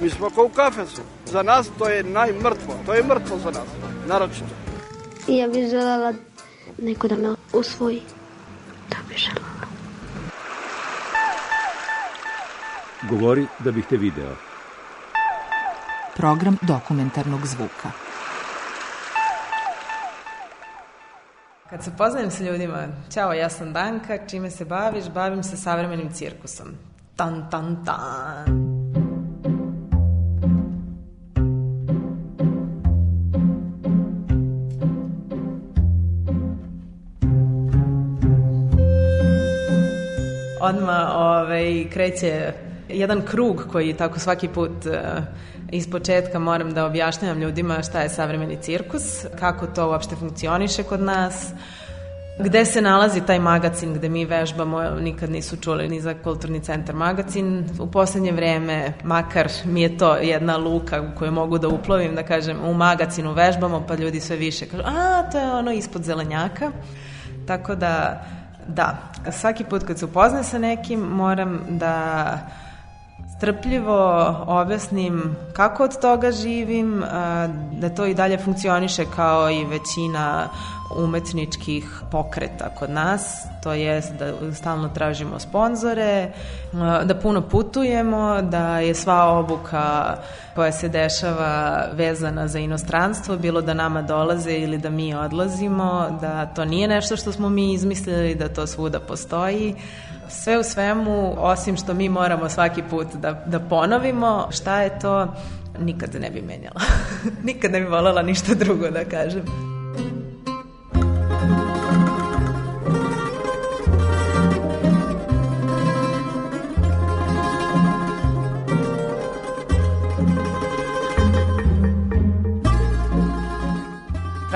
Mi smo kao u kafesu. Za nas to je najmrtvo. To je mrtvo za nas. Naročito. I ja bih želela neko da me usvoji. Da bih želela. Govori da bih te video. Program dokumentarnog zvuka. Kad se poznajem sa ljudima, ćao, ja sam Danka, čime se baviš? Bavim se savremenim cirkusom. Tan, tan, tan. Odmah ovaj, kreće jedan krug koji tako svaki put uh, iz početka moram da objašnjavam ljudima šta je savremeni cirkus, kako to uopšte funkcioniše kod nas, gde se nalazi taj magacin gde mi vežbamo, nikad nisu čuli ni za kulturni centar magacin. U poslednje vreme, makar mi je to jedna luka u kojoj mogu da uplovim, da kažem, u magacinu vežbamo, pa ljudi sve više kažu, a, to je ono ispod zelenjaka. Tako da, da, svaki put kad se upozna sa nekim, moram da strpljivo objasnim kako od toga živim, da to i dalje funkcioniše kao i većina umetničkih pokreta kod nas, to jest da stalno tražimo sponzore, da puno putujemo, da je sva obuka koja se dešava vezana za inostranstvo, bilo da nama dolaze ili da mi odlazimo, da to nije nešto što smo mi izmislili, da to svuda postoji, sve u svemu, osim što mi moramo svaki put da, da ponovimo šta je to, nikad ne bi menjala. nikad ne bi voljela ništa drugo da kažem.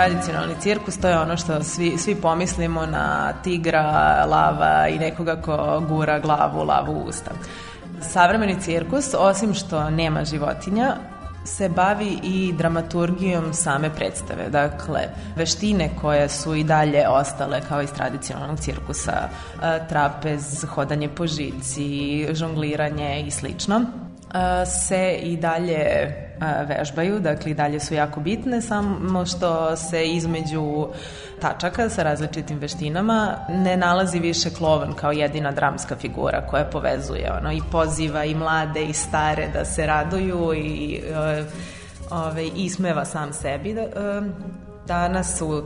Tradicionalni cirkus, to je ono što svi, svi pomislimo na tigra, lava i nekoga ko gura glavu, lavu u usta. Savremeni cirkus, osim što nema životinja, se bavi i dramaturgijom same predstave. Dakle, veštine koje su i dalje ostale kao iz tradicionalnog cirkusa, trapez, hodanje po žici, žongliranje i slično, se i dalje vežbaju, dakle i dalje su jako bitne, samo što se između tačaka sa različitim veštinama ne nalazi više klovan kao jedina dramska figura koja povezuje ono, i poziva i mlade i stare da se raduju i ove, ove, ismeva sam sebi. Da, danas u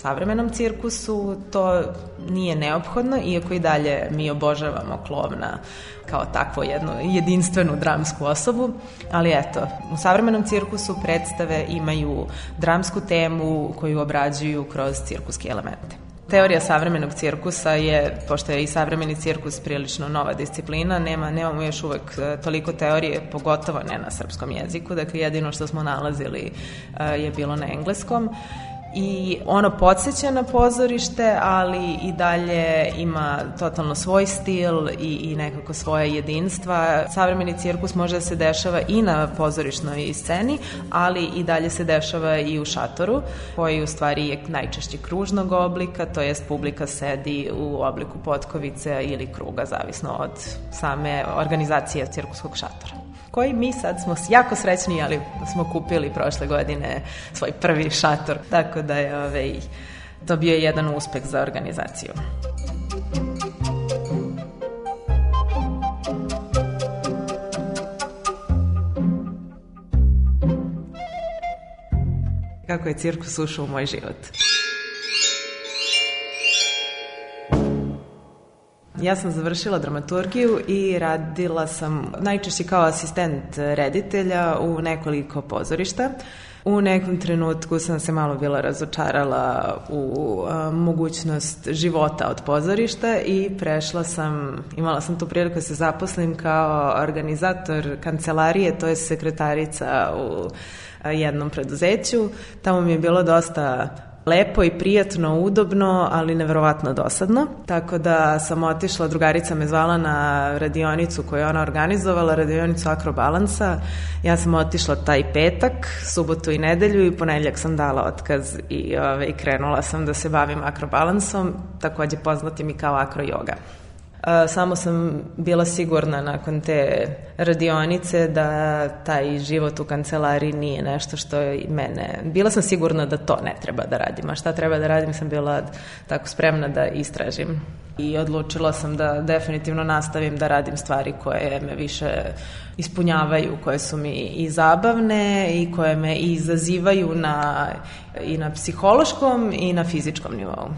savremenom cirkusu to nije neophodno, iako i dalje mi obožavamo klovna kao takvo jednu jedinstvenu dramsku osobu, ali eto, u savremenom cirkusu predstave imaju dramsku temu koju obrađuju kroz cirkuske elemente. Teorija savremenog cirkusa je, pošto je i savremeni cirkus prilično nova disciplina, nema, nemamo još uvek toliko teorije, pogotovo ne na srpskom jeziku, dakle jedino što smo nalazili je bilo na engleskom i ono podsjeća na pozorište, ali i dalje ima totalno svoj stil i, i nekako svoje jedinstva. Savremeni cirkus može da se dešava i na pozorišnoj sceni, ali i dalje se dešava i u šatoru, koji u stvari je najčešće kružnog oblika, to jest publika sedi u obliku potkovice ili kruga, zavisno od same organizacije cirkuskog šatora koji mi sad smo jako srećni, ali smo kupili prošle godine svoj prvi šator, tako da je ovaj, to bio jedan uspeh za organizaciju. Kako je cirkus ušao u moj život? Ja sam završila dramaturgiju i radila sam najčešće kao asistent reditelja u nekoliko pozorišta. U nekom trenutku sam se malo bila razočarala u a, mogućnost života od pozorišta i prešla sam, imala sam tu priliku da se zaposlim kao organizator kancelarije, to je sekretarica u jednom preduzeću. Tamo mi je bilo dosta lepo i prijatno, udobno, ali neverovatno dosadno. Tako da sam otišla, drugarica me zvala na radionicu koju je ona organizovala, radionicu Akrobalansa. Ja sam otišla taj petak, subotu i nedelju i ponedljak sam dala otkaz i ove, krenula sam da se bavim akrobalansom, takođe poznatim i kao akrojoga. Samo sam bila sigurna nakon te radionice da taj život u kancelariji nije nešto što je mene... Bila sam sigurna da to ne treba da radim, a šta treba da radim sam bila tako spremna da istražim. I odlučila sam da definitivno nastavim da radim stvari koje me više ispunjavaju, koje su mi i zabavne i koje me izazivaju na, i na psihološkom i na fizičkom nivou.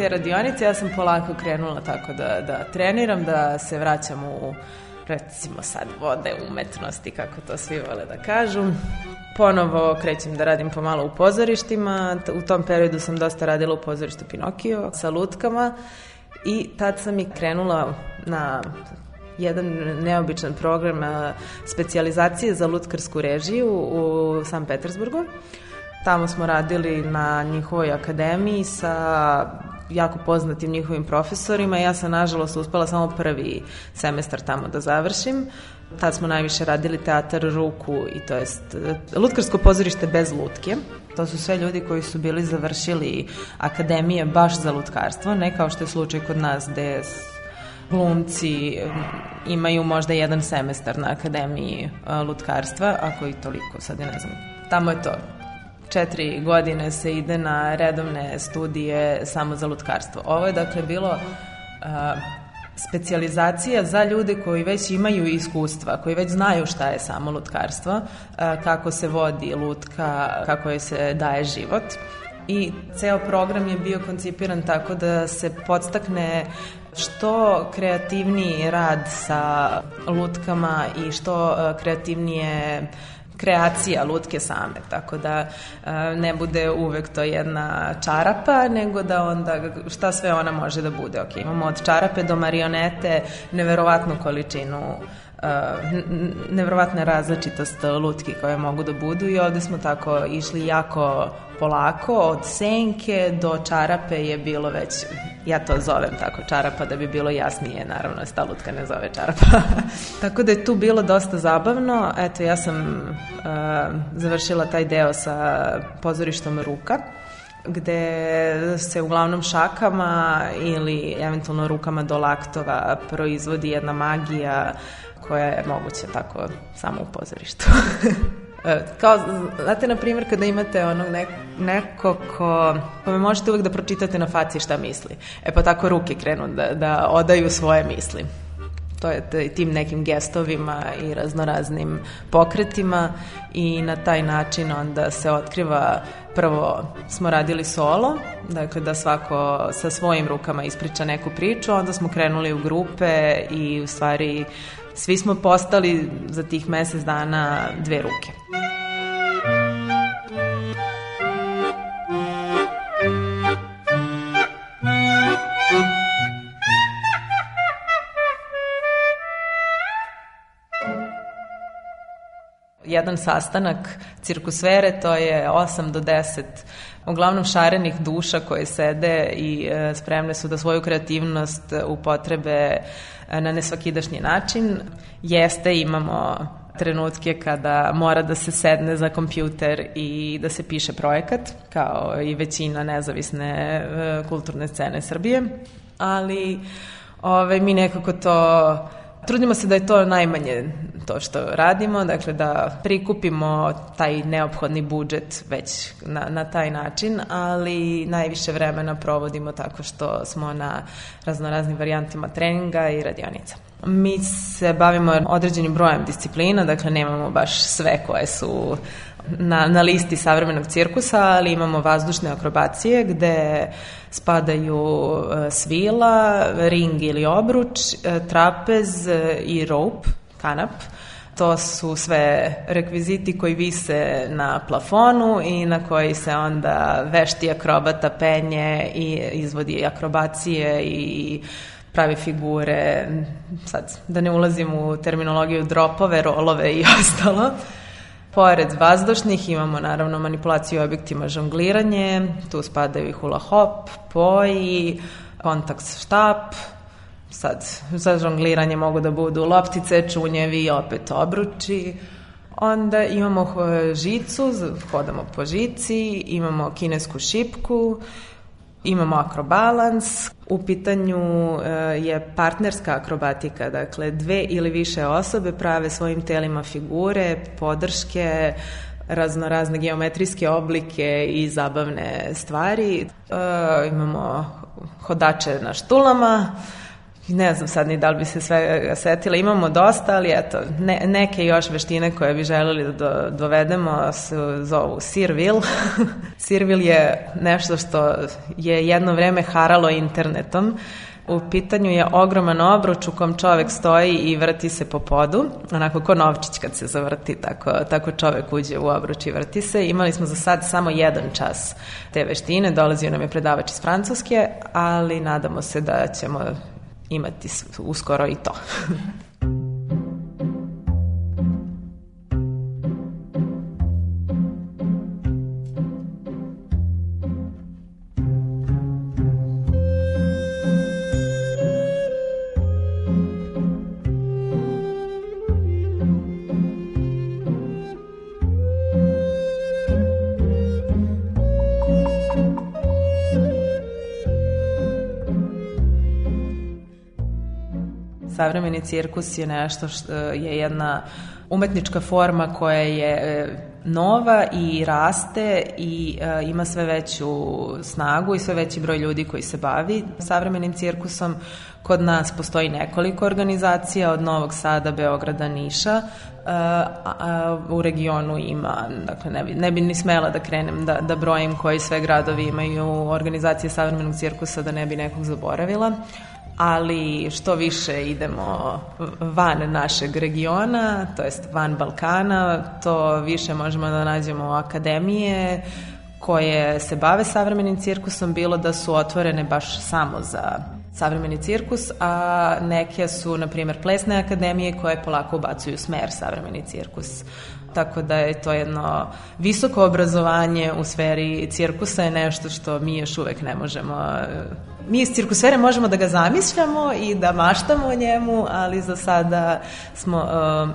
Te radionice ja sam polako krenula tako da, da treniram, da se vraćam u recimo sad vode umetnosti, kako to svi vole da kažu. Ponovo krećem da radim pomalo u pozorištima. U tom periodu sam dosta radila u pozorištu Pinokio sa lutkama i tad sam i krenula na jedan neobičan program specijalizacije za lutkarsku režiju u San Petersburgu. Tamo smo radili na njihovoj akademiji sa jako poznatim njihovim profesorima. Ja sam, nažalost, uspela samo prvi semestar tamo da završim. Tad smo najviše radili teatar ruku i to jest lutkarsko pozorište bez lutke. To su sve ljudi koji su bili završili akademije baš za lutkarstvo, ne kao što je slučaj kod nas gde glumci imaju možda jedan semestar na akademiji lutkarstva, ako i toliko, sad ja ne znam. Tamo je to četiri godine se ide na redovne studije samo za lutkarstvo. Ovo je dakle bilo uh, specijalizacija za ljude koji već imaju iskustva, koji već znaju šta je samo lutkarstvo, kako se vodi lutka, kako joj se daje život. I ceo program je bio koncipiran tako da se podstakne što kreativniji rad sa lutkama i što kreativnije kreacija lutke same, tako da ne bude uvek to jedna čarapa, nego da onda šta sve ona može da bude. Ok, imamo od čarape do marionete neverovatnu količinu Uh, nevrovatna različitost lutki koje mogu da budu i ovde smo tako išli jako polako, od senke do čarape je bilo već, ja to zovem tako čarapa da bi bilo jasnije, naravno sta lutka ne zove čarapa. tako da je tu bilo dosta zabavno, eto ja sam uh, završila taj deo sa pozorištom Ruka, gde se uglavnom šakama ili eventualno rukama do laktova proizvodi jedna magija koja je moguća tako samo u pozorištu. E, kao, znate, na primjer, kada imate onog nek, neko ko, kome možete uvek da pročitate na faci šta misli. E pa tako ruke krenu da, da odaju svoje misli. To je tim nekim gestovima i raznoraznim pokretima i na taj način onda se otkriva prvo smo radili solo, dakle da svako sa svojim rukama ispriča neku priču, onda smo krenuli u grupe i u stvari svi smo postali za tih mesec dana dve ruke. jedan sastanak cirkusvere, to je 8 do 10 uglavnom šarenih duša koje sede i e, spremne su da svoju kreativnost upotrebe e, na nesvakidašnji način. Jeste, imamo trenutke kada mora da se sedne za kompjuter i da se piše projekat, kao i većina nezavisne e, kulturne scene Srbije, ali ove, mi nekako to trudimo se da je to najmanje to što radimo, dakle da prikupimo taj neophodni budžet već na, na taj način, ali najviše vremena provodimo tako što smo na raznoraznim varijantima treninga i radionica. Mi se bavimo određenim brojem disciplina, dakle nemamo baš sve koje su na, na listi savremenog cirkusa, ali imamo vazdušne akrobacije gde spadaju e, svila, ring ili obruč, e, trapez e, i rope, kanap. To su sve rekviziti koji vise na plafonu i na koji se onda vešti akrobata penje i izvodi akrobacije i pravi figure, sad da ne ulazim u terminologiju dropove, rolove i ostalo. Pored vazdušnih imamo naravno manipulaciju objektima žongliranje, tu spadaju i hula hop, poji, kontakt štap, sad za žongliranje mogu da budu loptice, čunjevi i opet obruči. Onda imamo žicu, hodamo po žici, imamo kinesku šipku, imamo akrobalans, u pitanju e, je partnerska akrobatika, dakle dve ili više osobe prave svojim telima figure, podrške, raznorazne geometrijske oblike i zabavne stvari. E, imamo hodače na štulama, ne znam sad ni da li bi se sve setila, imamo dosta, ali eto, ne, neke još veštine koje bi želeli da do, dovedemo se zovu Sirvil. Sirvil je nešto što je jedno vreme haralo internetom. U pitanju je ogroman obruč u kom čovek stoji i vrti se po podu, onako ko novčić kad se zavrti, tako, tako čovek uđe u obruč i vrti se. Imali smo za sad samo jedan čas te veštine, dolazio nam je predavač iz Francuske, ali nadamo se da ćemo imati uskoro i to. savremeni cirkus je nešto što je jedna umetnička forma koja je e, nova i raste i e, ima sve veću snagu i sve veći broj ljudi koji se bavi savremenim cirkusom. Kod nas postoji nekoliko organizacija od Novog Sada, Beograda, Niša. E, u regionu ima, dakle ne bi, ne bi ni smela da krenem da, da brojim koji sve gradovi imaju organizacije savremenog cirkusa da ne bi nekog zaboravila ali što više idemo van našeg regiona, to jest van Balkana, to više možemo da nađemo akademije koje se bave savremenim cirkusom, bilo da su otvorene baš samo za savremeni cirkus, a neke su, na primjer, plesne akademije koje polako ubacuju smer savremeni cirkus. Tako da je to jedno visoko obrazovanje u sferi cirkusa je nešto što mi još uvek ne možemo mi iz cirkusfere možemo da ga zamišljamo i da maštamo o njemu, ali za sada smo uh,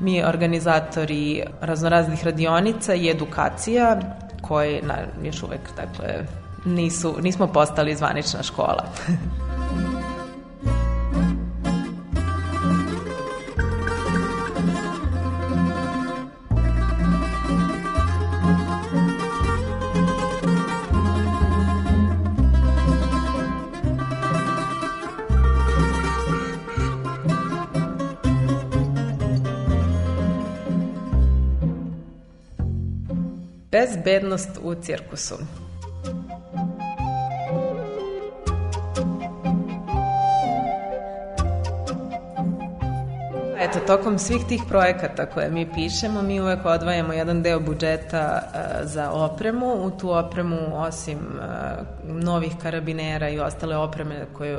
mi organizatori raznoraznih radionica i edukacija koje na, još uvek dakle, nisu, nismo postali zvanična škola. Bezbednost u cirkusu. Eto, tokom svih tih projekata koje mi pišemo, mi uvek odvajamo jedan deo budžeta uh, za opremu. U tu opremu, osim uh, novih karabinera i ostale opreme koje,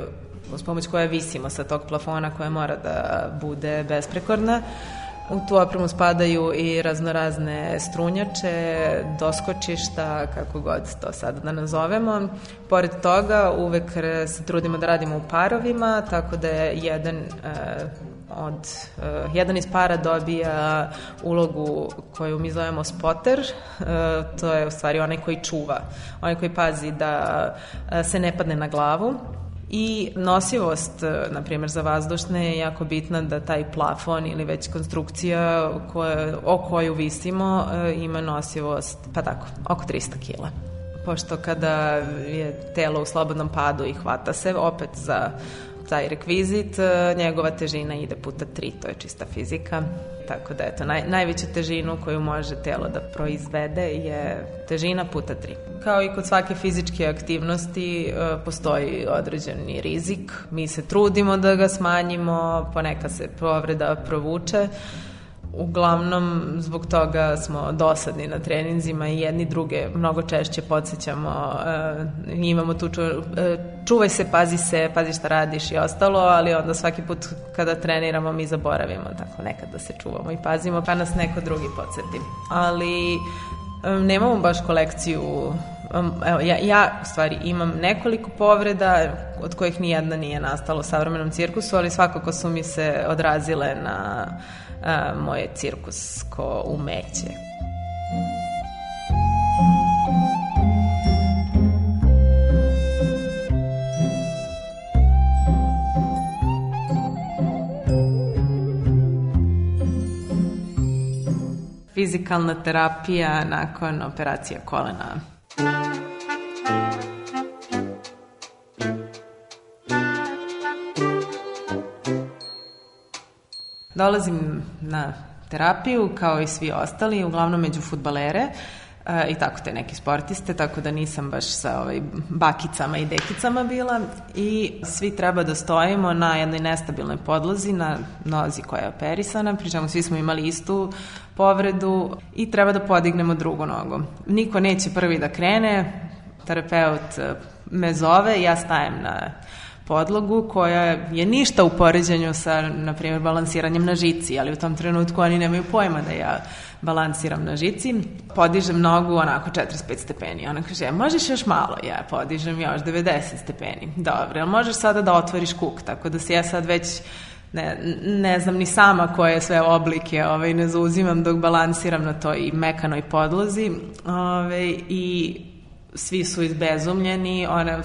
uz pomoć koje visimo sa tog plafona koja mora da bude besprekorna, uh, U tu opremu spadaju i raznorazne strunjače, doskočišta, kako god to sad da nazovemo. Pored toga, uvek se trudimo da radimo u parovima, tako da je jedan e, od, uh, jedan iz para dobija ulogu koju mi zovemo spotter, uh, to je u stvari onaj koji čuva, onaj koji pazi da uh, se ne padne na glavu I nosivost, e, na primjer, za vazdušne je jako bitna da taj plafon ili već konstrukcija koje, o koju visimo e, ima nosivost, pa tako, oko 300 kila. Pošto kada je telo u slobodnom padu i hvata se, opet za taj rekvizit, e, njegova težina ide puta 3, to je čista fizika. Tako da, eto, naj, najveću težinu koju može telo da proizvede je težina puta 3. Kao i kod svake fizičke aktivnosti e, postoji određeni rizik. Mi se trudimo da ga smanjimo, poneka se povreda provuče, Uglavnom, zbog toga smo dosadni na treninzima i jedni druge mnogo češće podsjećamo, uh, imamo tu ču, uh, čuvaj se, pazi se, pazi šta radiš i ostalo, ali onda svaki put kada treniramo mi zaboravimo, tako nekad da se čuvamo i pazimo, pa nas neko drugi podsjeti. Ali um, nemamo baš kolekciju evo, ja, ja u stvari imam nekoliko povreda od kojih nijedna nije nastala u savremenom cirkusu, ali svakako su mi se odrazile na a, moje cirkusko umeće. Fizikalna terapija nakon operacije kolena. Dolazim na terapiju kao i svi ostali, uglavnom među futbalere e, i tako te neke sportiste, tako da nisam baš sa ovaj, bakicama i dekicama bila i svi treba da stojimo na jednoj nestabilnoj podlozi, na nozi koja je operisana, pričemu svi smo imali istu povredu i treba da podignemo drugu nogu. Niko neće prvi da krene, terapeut e, me zove, ja stajem na podlogu koja je ništa u poređenju sa, na primjer, balansiranjem na žici, ali u tom trenutku oni nemaju pojma da ja balansiram na žici. Podižem nogu onako 45 stepeni. Ona kaže, e, možeš još malo? Ja podižem još 90 stepeni. Dobro, ali možeš sada da otvoriš kuk? Tako da se ja sad već ne, ne znam ni sama koje sve oblike ovaj, ne zauzimam dok balansiram na toj mekanoj podlozi ovaj, i svi su izbezumljeni, ona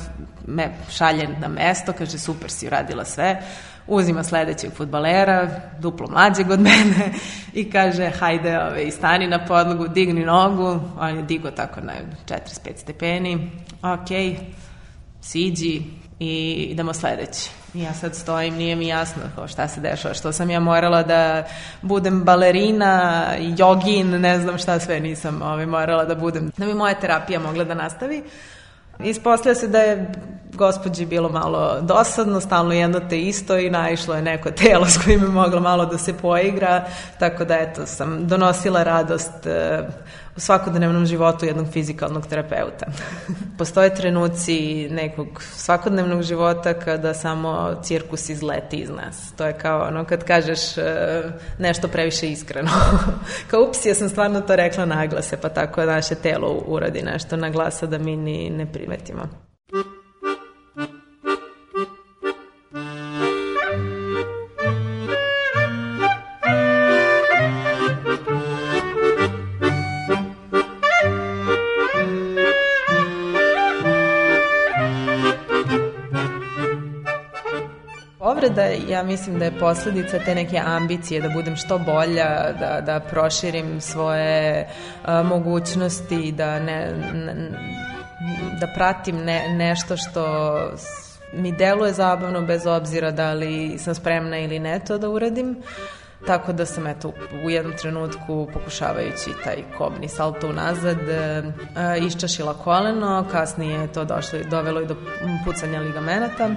me šalje na mesto, kaže super si uradila sve, uzima sledećeg futbalera, duplo mlađeg od mene i kaže hajde ove, stani na podlogu, digni nogu, on je digo tako na 45 stepeni, ok, siđi i idemo sledeći. Ja sad stojim, nije mi jasno kao šta se dešava, što sam ja morala da budem balerina, jogin, ne znam šta sve nisam ovaj, morala da budem, da bi moja terapija mogla da nastavi. Ispostavlja se da je gospođi bilo malo dosadno, stalno jedno te isto i naišlo je neko telo s kojim je moglo malo da se poigra, tako da eto sam donosila radost e, u svakodnevnom životu jednog fizikalnog terapeuta. Postoje trenuci nekog svakodnevnog života kada samo cirkus izleti iz nas. To je kao ono kad kažeš e, nešto previše iskreno. kao ups, ja sam stvarno to rekla naglase, pa tako naše telo uradi nešto na glasa da mi ni ne primetimo. Povreda, ja mislim da je posledica te neke ambicije da budem što bolja, da, da proširim svoje a, mogućnosti, da ne, ne da pratim ne, nešto što mi deluje zabavno bez obzira da li sam spremna ili ne to da uradim. Tako da sam eto u jednom trenutku pokušavajući taj kobni salto unazad iščašila koleno, kasnije je to došlo, dovelo i do pucanja ligamenata.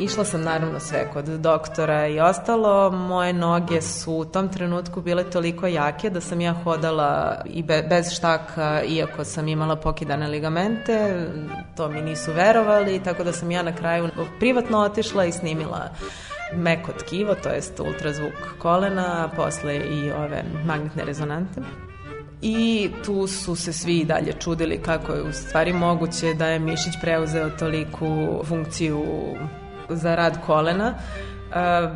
Išla sam naravno sve kod doktora i ostalo. Moje noge su u tom trenutku bile toliko jake da sam ja hodala i be, bez štaka, iako sam imala pokidane ligamente. To mi nisu verovali, tako da sam ja na kraju privatno otišla i snimila meko tkivo, to jest ultrazvuk kolena, posle i ove magnetne rezonante. I tu su se svi dalje čudili kako je u stvari moguće da je mišić preuzeo toliku funkciju za rad kolena.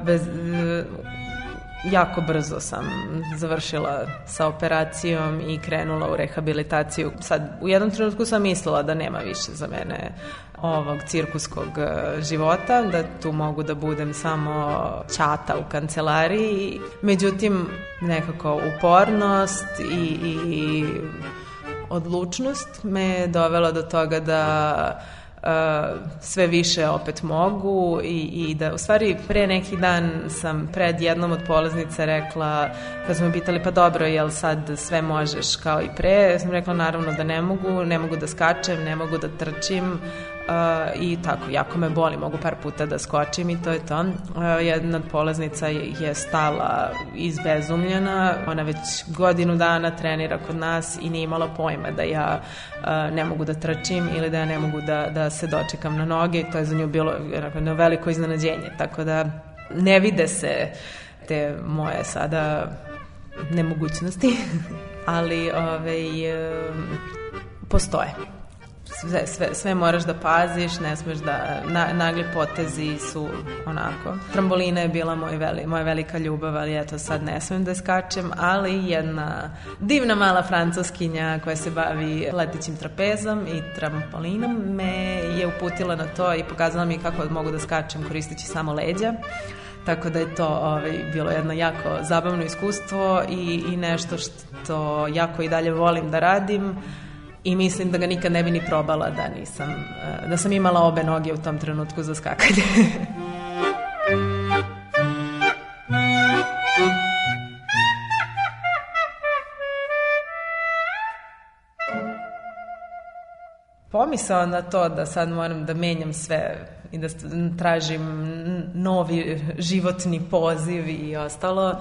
Bez, jako brzo sam završila sa operacijom i krenula u rehabilitaciju. Sad, u jednom trenutku sam mislila da nema više za mene ovog cirkuskog e, života, da tu mogu da budem samo čata u kancelariji. Međutim, nekako upornost i, i odlučnost me je dovela do toga da sve više opet mogu i, i da u stvari pre neki dan sam pred jednom od polaznica rekla kad smo pitali pa dobro jel sad sve možeš? Kao i pre ja sam rekla naravno da ne mogu ne mogu da skačem, ne mogu da trčim i tako, jako me boli, mogu par puta da skočim i to je to. Uh, jedna polaznica je, stala izbezumljena, ona već godinu dana trenira kod nas i nije imala pojma da ja uh, ne mogu da trčim ili da ja ne mogu da, da se dočekam na noge i to je za nju bilo veliko iznenađenje, tako da ne vide se te moje sada nemogućnosti, ali ove, ovaj, postoje sve, sve, sve moraš da paziš, ne smeš da, na, nagli potezi su onako. Trambolina je bila moj veli, moja velika ljubav, ali eto sad ne smem da skačem, ali jedna divna mala francuskinja koja se bavi letećim trapezom i trampolinom me je uputila na to i pokazala mi kako mogu da skačem koristeći samo leđa. Tako da je to ovaj, bilo jedno jako zabavno iskustvo i, i nešto što jako i dalje volim da radim i mislim da ga nikad ne bi ni probala da nisam, da sam imala obe noge u tom trenutku za skakanje. pomisao na to da sad moram da menjam sve i da tražim novi životni poziv i ostalo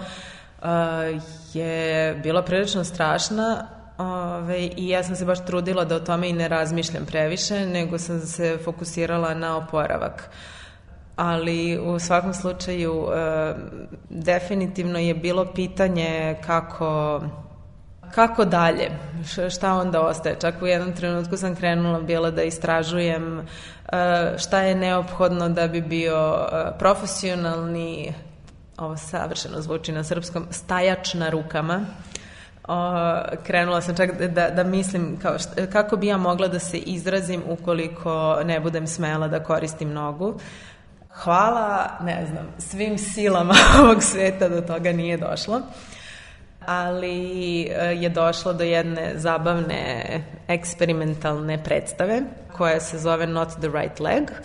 je bila prilično strašna, Ove, I ja sam se baš trudila da o tome i ne razmišljam previše, nego sam se fokusirala na oporavak. Ali u svakom slučaju e, definitivno je bilo pitanje kako kako dalje, šta onda ostaje. Čak u jednom trenutku sam krenula bila da istražujem e, šta je neophodno da bi bio e, profesionalni ovo savršeno zvuči na srpskom, stajač na rukama o, krenula sam čak da, da mislim kao šta, kako bi ja mogla da se izrazim ukoliko ne budem smela da koristim nogu. Hvala, ne znam, svim silama ovog sveta do toga nije došlo ali e, je došlo do jedne zabavne eksperimentalne predstave koja se zove Not the Right Leg. Uh,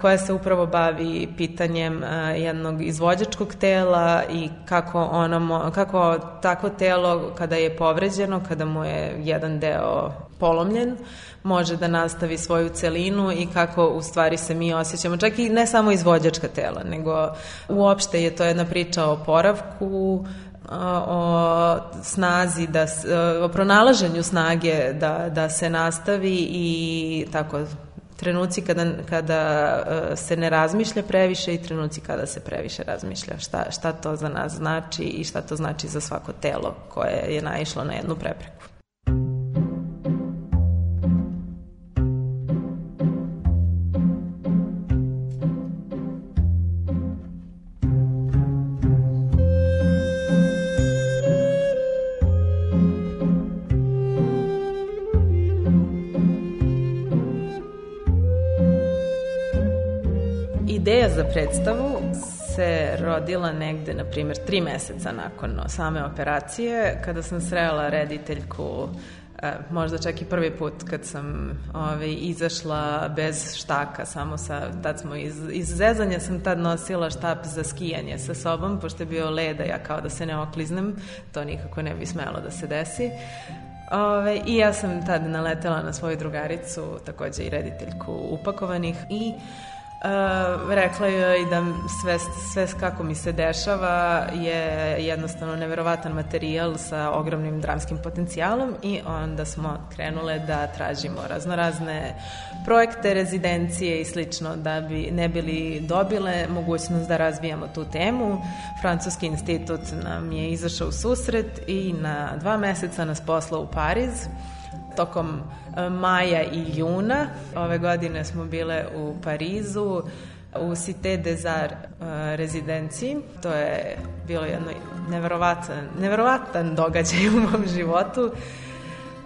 koja se upravo bavi pitanjem uh, jednog izvođačkog tela i kako, ono, kako tako telo kada je povređeno, kada mu je jedan deo polomljen, može da nastavi svoju celinu i kako u stvari se mi osjećamo, čak i ne samo izvođačka tela, nego uopšte je to jedna priča o poravku, o snazi, da, o pronalaženju snage da, da se nastavi i tako trenuci kada, kada e, se ne razmišlja previše i trenuci kada se previše razmišlja. Šta, šta to za nas znači i šta to znači za svako telo koje je naišlo na jednu prepreku. Rodila negde, na primjer, tri meseca nakon same operacije, kada sam srela rediteljku E, možda čak i prvi put kad sam ovaj, izašla bez štaka, samo sa, tad smo iz, iz zezanja sam tad nosila štap za skijanje sa sobom, pošto je bio leda, ja kao da se ne okliznem, to nikako ne bi smelo da se desi. Ove, I ja sam tad naletela na svoju drugaricu, takođe i rediteljku upakovanih i Uh, rekla joj da sve, sve kako mi se dešava je jednostavno neverovatan materijal sa ogromnim dramskim potencijalom i onda smo krenule da tražimo raznorazne projekte, rezidencije i slično da bi ne bili dobile mogućnost da razvijamo tu temu. Francuski institut nam je izašao u susret i na dva meseca nas poslao u Pariz tokom e, maja i juna. Ove godine smo bile u Parizu u Cité des Arts uh, rezidenciji. To je bilo jedno neverovatan, neverovatan događaj u mom životu.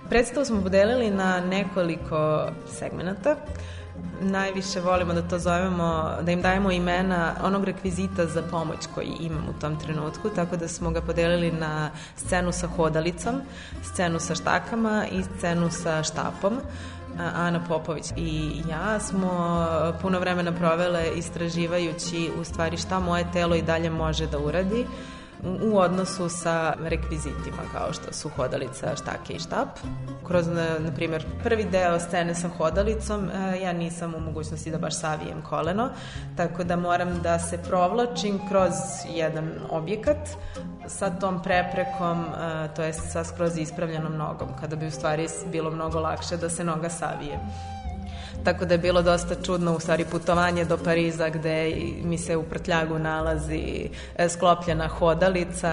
Predstavu smo podelili na nekoliko segmenata. Najviše volimo da to zovemo, da im dajemo imena onog rekvizita za pomoć koji imam u tom trenutku, tako da smo ga podelili na scenu sa hodalicom, scenu sa štakama i scenu sa štapom. Ana Popović i ja smo puno vremena provele istraživajući u stvari šta moje telo i dalje može da uradi u odnosu sa rekvizitima kao što su hodalica, štake i štap. Kroz, na, na primjer, prvi deo scene sa hodalicom e, ja nisam u mogućnosti da baš savijem koleno, tako da moram da se provlačim kroz jedan objekat sa tom preprekom, e, to je sa skroz ispravljenom nogom, kada bi u stvari bilo mnogo lakše da se noga savije. Tako da je bilo dosta čudno u stvari putovanje do Pariza gde mi se u prtljagu nalazi e, sklopljena hodalica,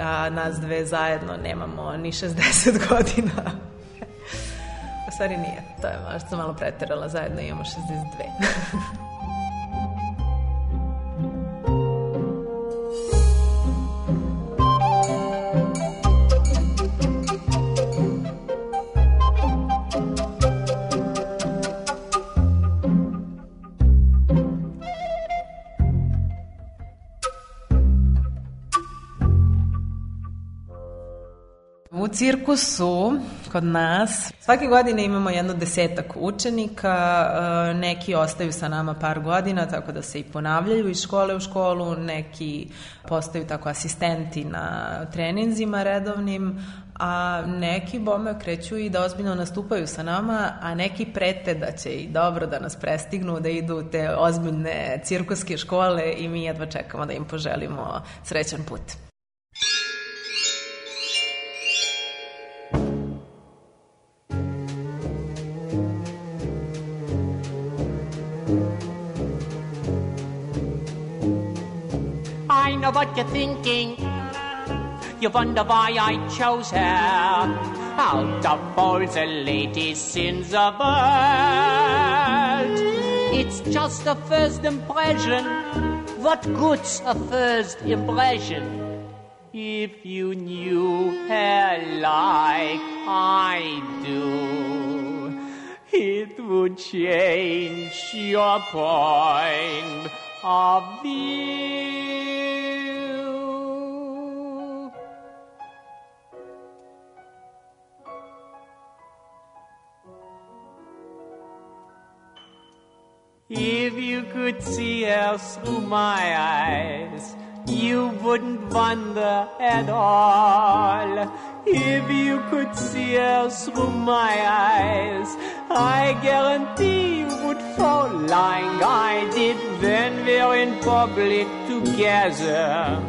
a nas dve zajedno nemamo ni 60 godina. u stvari nije, to je možda malo preterala, zajedno imamo 62. cirkusu kod nas svake godine imamo jedno desetak učenika, e, neki ostaju sa nama par godina, tako da se i ponavljaju iz škole u školu, neki postaju tako asistenti na treninzima redovnim, a neki bome kreću i da ozbiljno nastupaju sa nama, a neki prete da će i dobro da nas prestignu, da idu te ozbiljne cirkuske škole i mi jedva čekamo da im poželimo srećan put. What you're thinking. You wonder why I chose her out of all the latest in the world. It's just a first impression. What good's a first impression? If you knew her like I do, it would change your point of view. If you could see her through my eyes, you wouldn't wonder at all. If you could see her through my eyes, I guarantee you would fall like I did when we're in public together.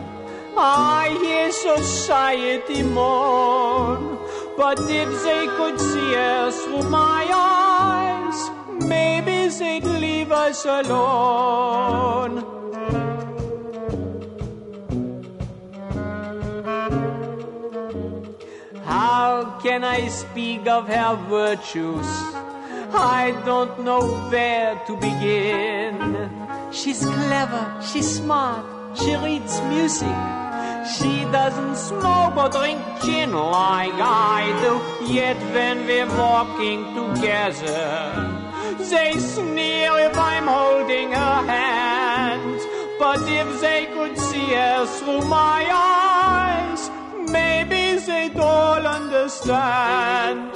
I hear society moan, but if they could see her through my eyes, maybe they'd leave us alone. How can I speak of her virtues? I don't know where to begin. She's clever, she's smart, she reads music. She doesn't smoke or drink gin like I do. Yet when we're walking together, they sneer if I'm holding her hand. But if they could see her through my eyes, maybe they'd all understand.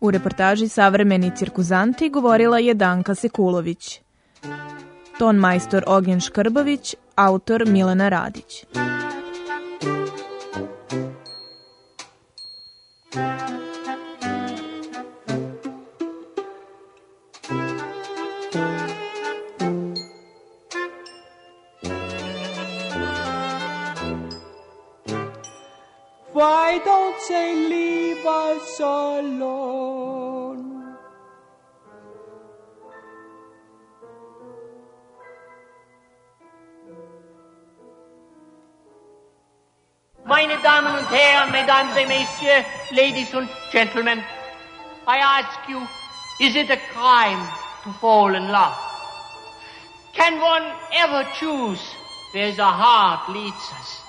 U reportaži Savremeni cirkuzanti govorila je Danka Sekulović. Ton majstor Ognjen Škrbović, autor Milena Radić. Leave us alone? Meine Damen und Herren, Mesdames et Messieurs, Ladies und Gentlemen, I ask you, is it a crime to fall in love? Can one ever choose where the heart leads us?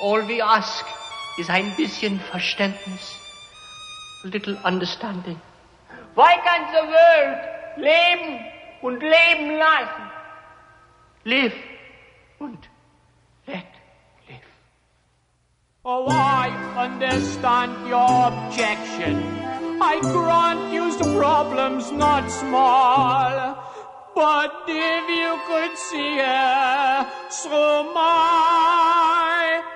All we ask is ein bisschen Verständnis, a little understanding. Why can't the world leben und leben lassen? Live und let live. Oh, I understand your objection. I grant you the problem's not small. But if you could see her through my